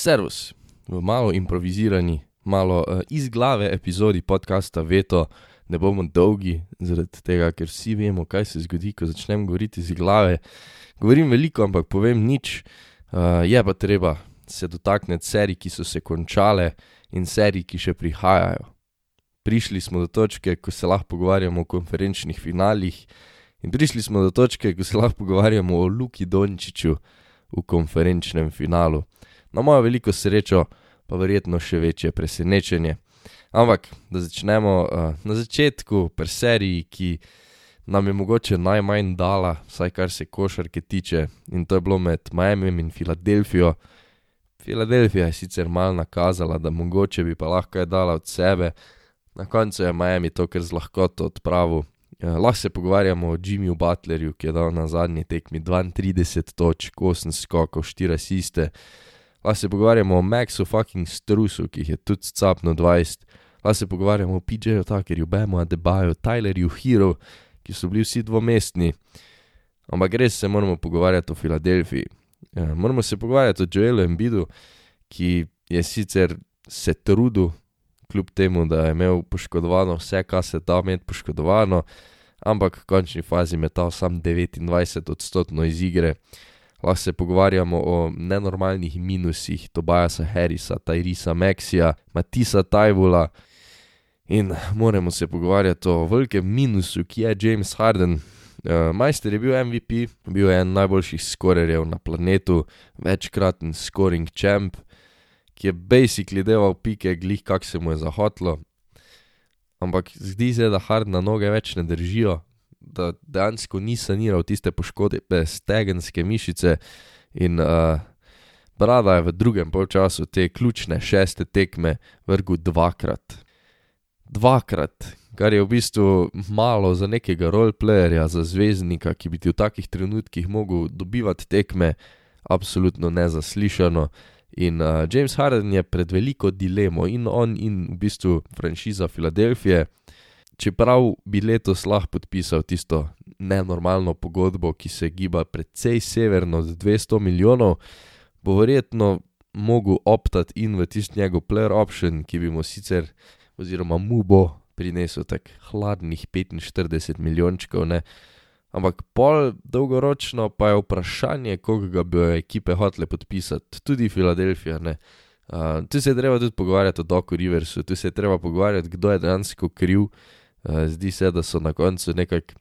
Servus, v malo improvizirani, malo uh, iz glave epizodi podcasta Veto, ne bomo dolgi, zaradi tega, ker vsi vemo, kaj se zgodi, ko začnem govoriti iz glave. Govorim veliko, ampak povem nič, uh, je pa treba se dotakniti serij, ki so se končale in serij, ki še prihajajo. Prišli smo do točke, ko se lahko pogovarjamo o konferenčnih finalih, in prišli smo do točke, ko se lahko pogovarjamo o Luki Dončiću v konferenčnem finalu. Na mojo veliko srečo, pa verjetno še večje presenečenje. Ampak, da začnemo uh, na začetku, pri seriji, ki nam je mogoče najmanj dala, vsaj kar se košarke tiče, in to je bilo med Miami in Filadelfijo. Filadelfija je sicer mal nakazala, da mogoče bi pa lahko kaj dala od sebe, na koncu je Miami to kar z lahkoto odpravil. Uh, lahko se pogovarjamo o Jimmyju Butlerju, ki je dal na zadnji tekmi 32 točk, 8 skokov, 4 asiste. Lahko se pogovarjamo o Maxu fucking Strusu, ki jih je tudi capno 20. Lahko se pogovarjamo o PJ-ju Tuckerju, Bemu Adebaju, Tylerju Hero, ki so bili vsi dvomestni. Ampak res se moramo pogovarjati o Filadelfiji. Ja, moramo se pogovarjati o Joelu Embidu, ki je sicer se trudil, kljub temu, da je imel poškodovano vse, kar se da imeti poškodovano, ampak v končni fazi metal sam 29 odstotkov iz igre. Lahko se pogovarjamo o nenormalnih minusih Tobajasa Harrisa, Tyrisa Maxija, Matisa Tajvula in moramo se pogovarjati o velikem minusu, ki je James Harden. Uh, majster je bil MVP, bil je en najboljših skorerjev na planetu, večkraten scoring champ, ki je basically delal pike, glih kak se mu je zahotlo. Ampak zdi se, da Hardna noge več ne držijo, da dejansko ni saniral tiste poškodbe stegenske mišice in uh, Brada je v drugem polčasu te ključne šeste tekme vrgel dvakrat. Dvakrat, kar je v bistvu malo za nekega roleplayerja, za zvezdnika, ki bi ti v takih trenutkih mogel dobivati tekme, absolutno nezaslišano. In uh, James Harden je pred veliko dilemo in on in v bistvu franšiza Filadelfije čeprav bi letos lahko podpisal tisto nenormalno pogodbo, ki se giba precej severno od 200 milijonov, bo verjetno mogel optati in v tisti njegov player option, ki bi mu sicer, oziroma mu bo prinesel tako hladnih 45 milijončkov, ne. Ampak pol dolgoročno pa je vprašanje, koga bi ekipe hotele podpisati, tudi Filadelfija, ne. Uh, tu se je treba tudi pogovarjati o Doku Riversu, tu se je treba pogovarjati, kdo je dejansko kriv. Uh, zdi se, da so na koncu nekako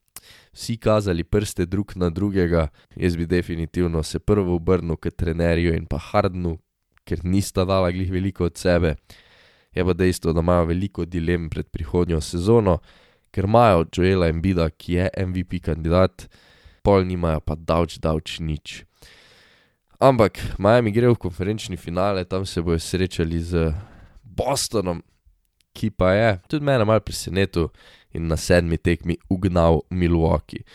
vsi kazali prste drug na drugega. Jaz bi definitivno se prvo obrnil k trenerju in pa Hardnu, ker nista dala glih veliko od sebe. Je pa dejstvo, da imajo veliko dilem pred prihodnjo sezono, ker imajo Joela Embida, ki je MVP kandidat, pol nimajo pa davč, davč nič. Ampak Miami gre v konferenčni finale, tam se bojo srečali z Bostonom, ki pa je tudi mene malo presenetil in na sedmi tekmi ugnal Milwaukee.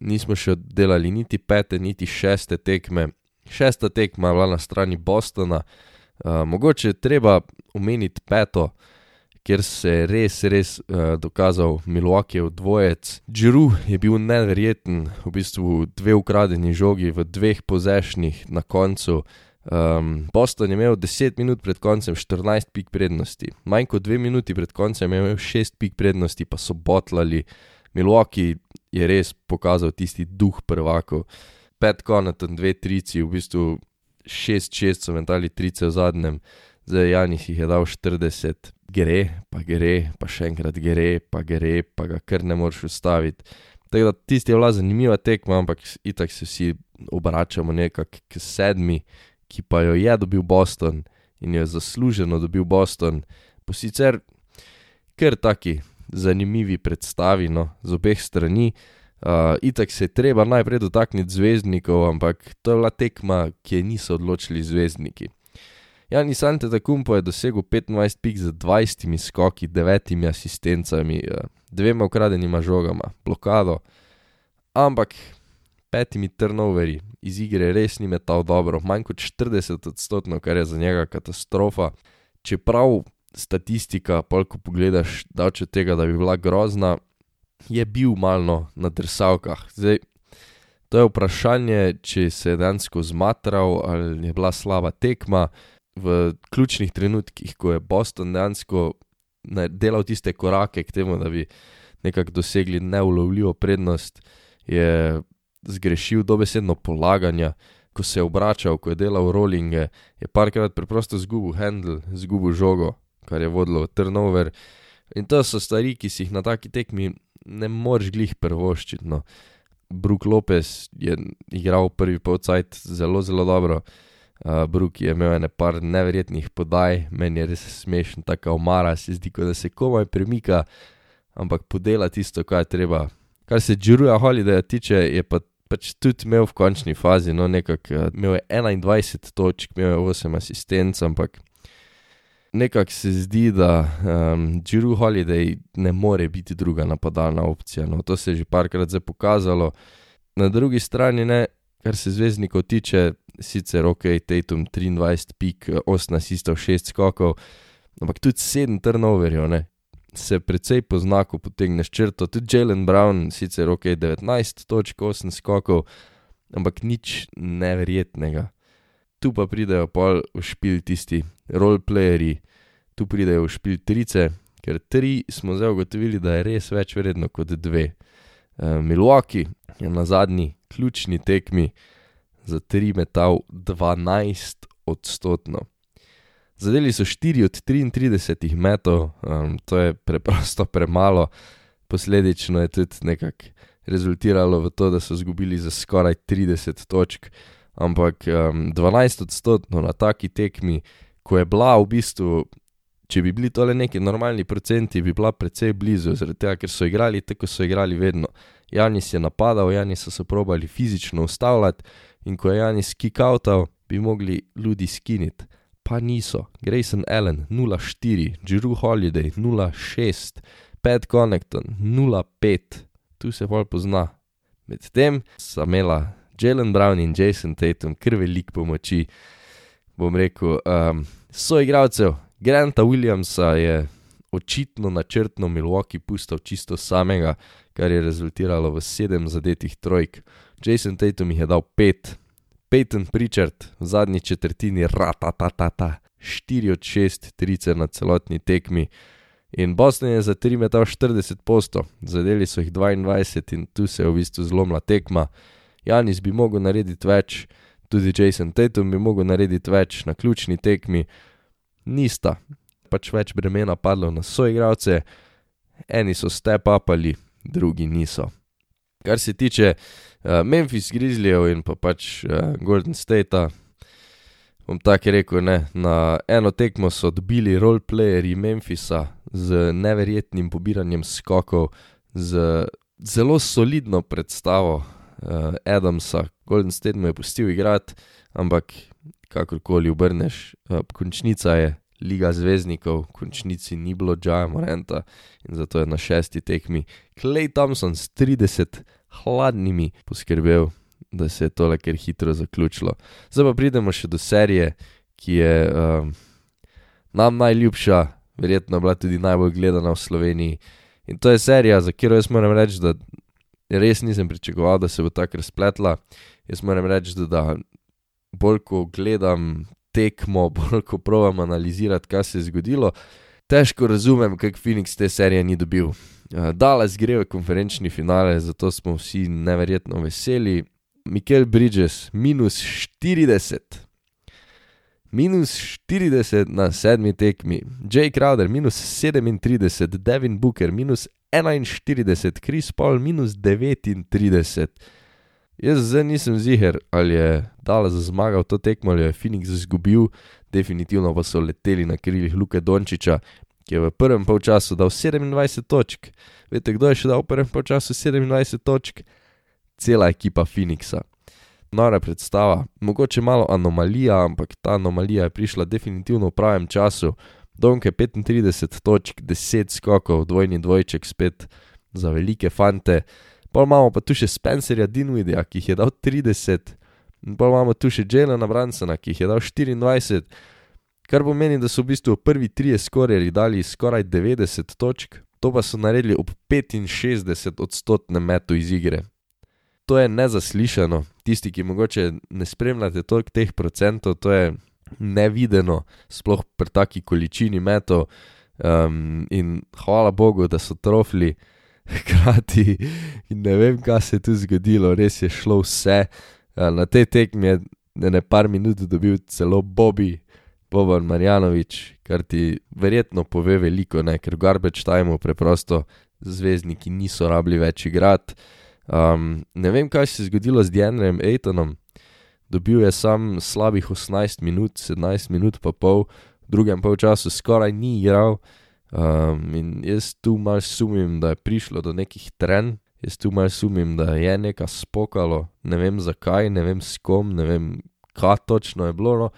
Nismo še oddelali niti pete, niti šeste tekme, šesta tekma je bila na strani Bostona, uh, mogoče je treba omeniti peto, kjer se je res, res uh, dokazal Milwaukee v dvojec. Džru je bil neverjeten, v bistvu dve ukradeni žogi v dveh pozešnih na koncu. Um, Boston je imel 10 minut pred koncem 14 pik prednosti, manj kot 2 minuti pred koncem je imel 6 pik prednosti, pa so botlali. Milwaukee je res pokazal tisti duh prvakov. Pet konaten, dve trici, v bistvu 6-6 so mentali trice v zadnjem, zdaj Janis jih je dal 40, gre, pa gre, pa še enkrat gre, pa gre, pa ga kar ne moreš ustaviti. Tako da tisti je bila zanimiva tekma, ampak itak se vsi obračamo nekako k sedmi ki pa jo je dobil Boston in jo je zasluženo dobil Boston, po sicer kar taki zanimivi predstavi no, z obeh strani. Uh, itak se je treba najprej dotakniti zvezdnikov, ampak to je bila tekma, ki je niso odločili zvezdniki. Jani Sante Takumpo je dosegel 25 pik z 20 skoki, 9 asistencami, dvema ukradenima žogama, blokado, ampak petimi turnoverji iz igre res ni metal dobro, manj kot 40 odstotkov, kar je za njega katastrofa. Čeprav statistika, pa ko pogledaš, da če tega, da bi bila grozna, je bil malo na drsavkah. Zdaj, to je vprašanje, če se je dejansko zmatral ali je bila slaba tekma. v ključnih trenutkih, ko je Boston dejansko delal tiste korake k temu, da bi nekako dosegli neulovljivo prednost, je zgrešil dobesedno polaganja. Ko se je obračal, ko je delal rollinge, je parkrat preprosto zgubil handle, zgubil žogo, kar je vodilo v turnover. In to so stvari, ki si jih na taki tekmi ne moreš glih prvoščiti. No. Brook Lopez je igral prvi polcajt zelo, zelo dobro. Uh, Brook je imel nekaj neverjetnih podaj, meni je res smešen, tako omara, se zdi, da se komaj premika, ampak podela tisto, kar je treba. Kar se Džuruja Holidaya tiče, je pa pač tudi imel v končni fazi, no nekako imel je 21 točk, imel je 8 asistenc, ampak nekako se zdi, da um, Džiru Holiday ne more biti druga napadalna opcija. No, to se je že parkrat zdaj pokazalo. Na drugi strani, ne, kar se zvezdnikov tiče, sicer ok, Tatum 23, pik, 8 asistov, 6 skokov, ampak tudi 7 turnoverjev, ne. Se precej pozna, ko potegneš črto, tudi Jalen Brown, sicer ok, 19 točk, 8 skokov, ampak nič neverjetnega tu pa pridejo pol v špil tisti roleplayerji, tu pridejo v špil trice, ker tri smo zdaj ugotovili, da je res več vredno kot dve. Uh, Milwaukee je na zadnji ključni tekmi za tri metal 12 odstotno. Zadeli so 4 od 33 metov, um, to je preprosto premalo, posledično je tudi nekako rezultiralo v to, da so izgubili za skoraj 30 točk ampak um, 12 odstotkov na taki tekmi, ko je bila v bistvu, če bi bili tole neki normalni procenti, bi bila precej blizu, zaradi tega, ker so igrali tako, kot so igrali vedno. Janis je napadal, Janis so se probali fizično ustavljati in ko je Janis kikautal, bi mogli ljudi skiniti. Pa niso. Grayson Allen 0-4, Drew Holiday 0-6, Pat Connecton 0-5, tu se bolj pozna. Medtem sta imela Jalen Brown in Jason Tatum, kar velik pomoči, bom rekel, um, so igralcev. Granta Williamsa je očitno načrtno Milwaukee pustil čisto samega, kar je rezultiralo v sedem zadetih trojk. Jason Tatum jih je dal pet, Peyton Pritchard v zadnji četrtini, ratatatata, štiri od šest trice na celotni tekmi. In Boston je za tri metal 40 posto, zadeli so jih 22 in tu se je v bistvu zlomila tekma. Janis bi mogel narediti več, tudi Jason Tatum bi mogel narediti več na ključni tekmi, nista, pač več bremena padlo na soigralce, eni so step upali, drugi niso. Kar se tiče uh, Memphis Grizzlyjev in pa pač uh, Golden State, bom tako rekel, ne, na eno tekmo so dobili roleplayerji Memphisa z neverjetnim pobiranjem skokov, z zelo solidno predstavo uh, Adamsa, Golden State mu je pustil igrati, ampak kakorkoli obrneš, uh, končnica je Liga zvezdnikov, končnici ni bilo Džaja Morenta in zato je na šesti tekmi Clay Thompson s 30 hladnimi poskrbel, da se je tole kar hitro zaključilo. Zdaj pa pridemo še do serije, ki je uh, nam najljubša, verjetno bila tudi najbolj gledana v Sloveniji. In to je serija, za katero jaz moram reči, da res nisem pričakoval, da se bo tako razpletla. Jaz moram reči, da, da bolj ko gledam tekmo, bolj ko provam analizirati, kaj se je zgodilo, težko razumem, kako Phoenix te serije ni dobil. Uh, Dallas gre v konferenčni finale, zato smo vsi neverjetno veseli. Mikel Bridges, minus 40. Minus 40 na sedmi tekmi, Jay Crowder, minus 37, Devin Booker, minus 41, Kris Paul minus 39. Jaz zdaj nisem ziger, ali je Dallas zmagal to tekmo ali je Phoenix izgubil, definitivno pa so leteli na krilih Luke Dončiča, ki je v prvem polčasu dal 27 točk. Veste, kdo je še dal v prvem polčasu 27 točk? Cela ekipa Phoenixa. Nora predstava, mogoče malo anomalija, ampak ta anomalija je prišla definitivno v pravem času. Donke 35 točk, 10 skokov, dvojni dvojček spet za velike fante. Pa imamo pa tu še Spencerja Dinwidija, ki jih je dal 30, in pa imamo tu še Jelena Bransona, ki jih je dal 24, kar pomeni, da so v bistvu prvi trije skorjeri dali skoraj 90 točk, to pa so naredili ob 65 odstotnem metu iz igre. To je nezaslišano, tisti, ki mogoče ne spremljate toliko teh procentov, to je nevideno, sploh pri taki količini metov. Um, in hvala Bogu, da so trofli hkrati. In ne vem, kaj se je tu zgodilo, res je šlo vse. Uh, na tej tekmi je ne par minut dobil celo Bobby, Boban Marjanovič, kar ti verjetno pove veliko, ne? ker v Garbage Timeu preprosto zvezdniki niso rabili več igrati. Um, ne vem, kaj se je zgodilo z Djanjem Aitonom. Dobil je sam slabih 18 minut, 17 minut pa pol, v drugem polčasu skoraj ni igral. Um, in jaz tu malo sumim, da je prišlo do nekih tren, jaz tu malo sumim, da je nekaj spokalo, ne vem zakaj, ne vem s kom, ne vem, kaj točno je bilo. No.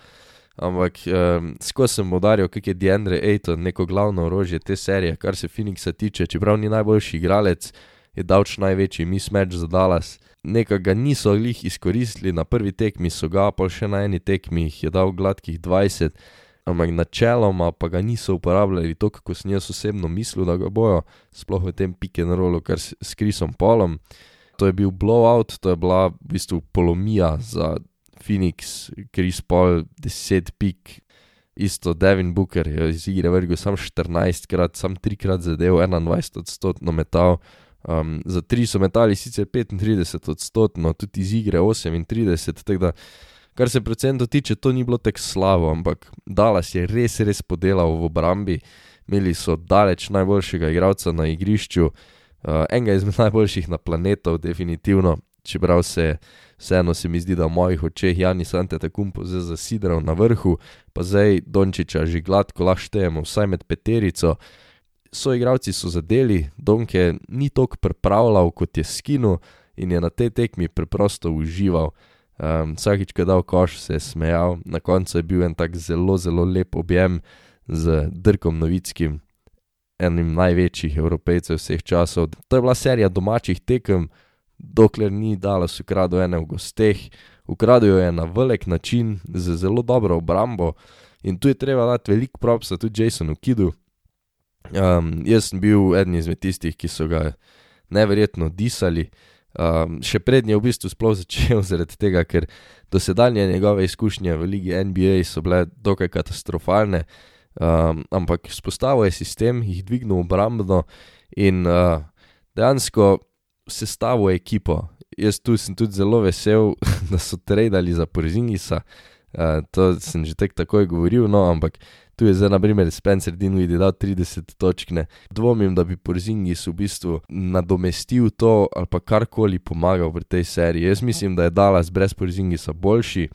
Ampak um, skozi sem podaril, kaj je Dendre Aiton, neko glavno orožje te serije, kar se Phoenixa tiče, čeprav ni najboljši igralec, je davč največji mismatch za Dallas. Nekaj ga niso glih izkoristili, na prvi tekmi so ga, pa še na eni tekmi jih je dal gladkih 20, ampak načeloma pa ga niso uporabljali to, kako sem jaz osebno mislil, da ga bojo, sploh v tem pick and rollu, kar s Krisom Polom. To je bil blowout, to je bila v bistvu polomija za Phoenix, Chris Paul, 10 pik, isto Devin Booker je iz igre vrgel sam 14 krat, sam 3 krat zadev, 21 odstotno metal. Um, za 3 so metali sicer 35 odstotno, tudi iz igre 38, tako da kar se procentov tiče, to ni bilo tako slabo, ampak Dallas je res, res podelal v obrambi. Imeli so daleč najboljšega igralca na igrišču, uh, enega izmed najboljših na planetu, definitivno, čeprav se vseeno se mi zdi, da v mojih očeh Janis Antetokounmpo zdaj zasidral na vrhu, pa zdaj Dončiča že gladko laštejemo, vsaj med peterico. So igravci so zadeli, Donke ni tok pripravljal kot je skinu in je na tej tekmi preprosto užival. Um, vsakič, ko je dal koš, se je smejal, na koncu je bil en tak zelo, zelo lep objem z Drkom Novickim, enim največjih evropejcev vseh časov. To je bila serija domačih tekem, dokler ni Dallas ukradel ene v gosteh, ukradel jo je na velik način, z zelo dobro obrambo in tu je treba dati veliko propsa tudi Jasonu Kidu. Um, jaz sem bil eden izmed tistih, ki so ga neverjetno disali. Um, še prednji je v bistvu sploh začel zaradi tega, ker dosedanje njegove izkušnje v Ligi NBA so bile dokaj katastrofalne, um, ampak spostavil je sistem, jih dvignil obrambno in uh, dejansko sestavil ekipo. Jaz tu sem tudi zelo vesel, da so trajali za Porzingisa. Uh, to sem že tek takoj govoril, no, ampak tu je zdaj, na primer, Spencer Dinwiddie dal 30 točk. Ne. Dvomim, da bi Porzingis v bistvu nadomestil to ali pa karkoli pomagal v tej seriji. Jaz mislim, da je Dallas brez Porzingisa boljši.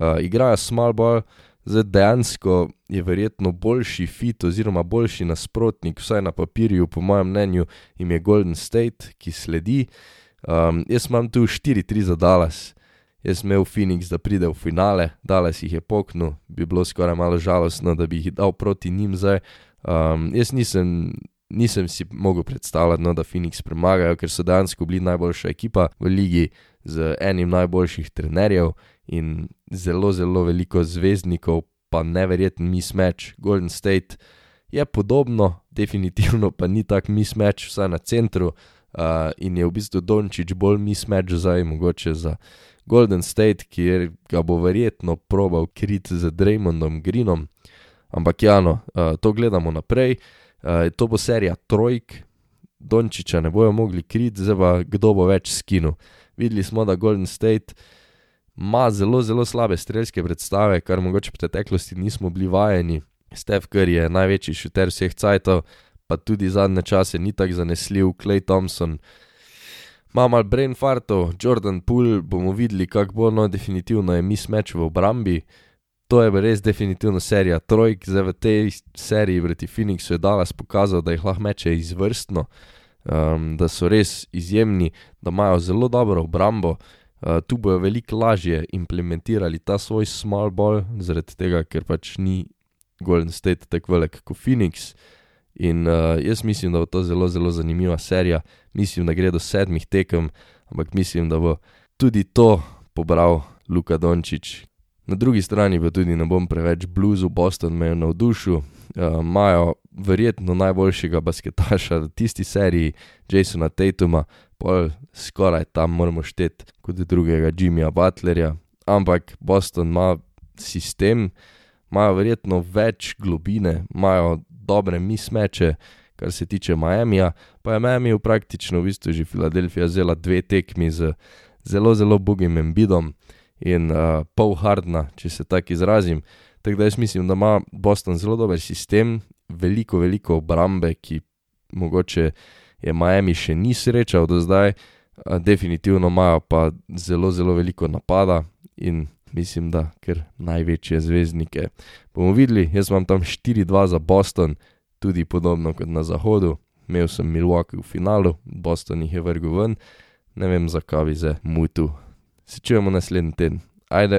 Uh, igrajo small ball, zdaj dejansko je verjetno boljši fit oziroma boljši nasprotnik, vsaj na papirju, po mojem mnenju, jim je Golden State, ki sledi. Um, jaz imam tu 4-3 za Dallas, jaz sem imel Phoenix, da pride v finale, Dallas jih je poknil, bi bilo skoraj malo žalostno, da bi jih dal proti njim zdaj. Um, jaz nisem. Nisem si mogel predstavljati, no, da Phoenix premagajo, ker so dejansko bili najboljša ekipa v ligi z enim najboljših trenerjev in zelo, zelo veliko zvezdnikov, pa neverjeten mismatch. Golden State je podobno, definitivno pa ni tak mismatch, vsaj na centru. Uh, in je v bistvu Dončić bolj mismatch zdaj, mogoče za Golden State, kjer ga bo verjetno probal kriti z Draymondom Greenom. Ampak ja, no, uh, to gledamo naprej. Uh, to bo serija trojk, Dončiča ne bojo mogli kriti, zdaj pa kdo bo več skinu. Videli smo, da Golden State ima zelo, zelo slabe strelske predstave, kar mogoče v preteklosti nismo bili vajeni. Steph Curry je največji šuter vseh cajtov, pa tudi zadnje čase ni tako zanesljiv, Clay Thompson. Ima mal brain fartov, Jordan Poole bomo videli, kako bo, no, definitivno je mismatch v obrambi. To je res definitivno serija trojk, zdaj v tej seriji proti Phoenixu je Dallas pokazal, da jih lahko meče izvrstno, um, da so res izjemni, da imajo zelo dobro obrambo. Uh, tu bojo veliko lažje implementirali ta svoj small ball, zaradi tega, ker pač ni Golden State tako velik kot Phoenix. In uh, jaz mislim, da bo to zelo, zelo zanimiva serija. Mislim, da gre do sedmih tekem, ampak mislim, da bo tudi to pobral Luka Dončić. Na drugi strani pa tudi ne bom preveč bluzu, Boston me je navdušil. Uh, verjetno najboljšega basketaša v tisti seriji, Jasona Tatuma, pol skoraj tam moramo šteti kot drugega Jimmyja Butlerja, ampak Boston ima sistem, imajo verjetno več globine, imajo dobre mismeče, kar se tiče Miamija, pa je Miami praktično v bistvu že Filadelfija vzela dve tekmi z zelo, zelo bogim embidom in uh, pol hardna, če se tako izrazim. Tako da jaz mislim, da ima Boston zelo dober sistem, veliko, veliko obrambe, ki mogoče je Miami še ni srečal do zdaj, uh, definitivno imajo pa zelo, zelo veliko napada in mislim, da ker največje zvezdnike. Bomo videli, jaz imam tam 4-2 za Boston, tudi podobno kot na zahodu. Imel sem Milwaukee v finalu, Boston jih je vrgel ven, ne vem zakaj bi se mutu. Se čujemo naslednji teden. Ajde.